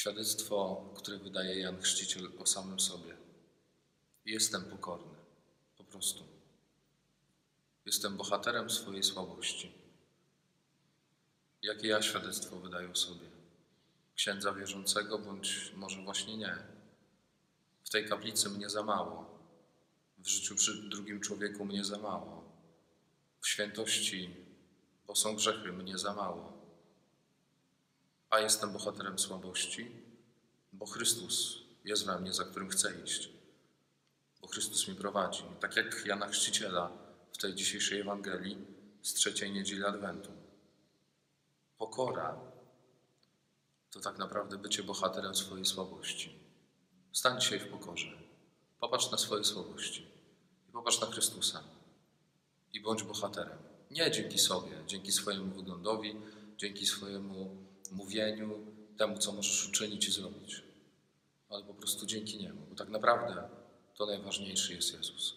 Świadectwo, które wydaje Jan Chrzciciel o samym sobie. Jestem pokorny, po prostu. Jestem bohaterem swojej słabości. Jakie ja świadectwo wydaję o sobie? Księdza wierzącego, bądź może właśnie nie. W tej kaplicy mnie za mało. W życiu przy drugim człowieku mnie za mało. W świętości, bo są grzechy, mnie za mało. A jestem bohaterem słabości, bo Chrystus jest we mnie, za którym chcę iść. Bo Chrystus mi prowadzi. Tak jak Jana Chrzciciela w tej dzisiejszej Ewangelii z trzeciej niedzieli Adwentu. Pokora to tak naprawdę bycie bohaterem swojej słabości. Stań dzisiaj w pokorze. Popatrz na swoje słabości i popatrz na Chrystusa. I bądź bohaterem. Nie dzięki sobie, dzięki swojemu wyglądowi, dzięki swojemu mówieniu, temu, co możesz uczynić i zrobić, ale po prostu dzięki Niemu, bo tak naprawdę to najważniejszy jest Jezus.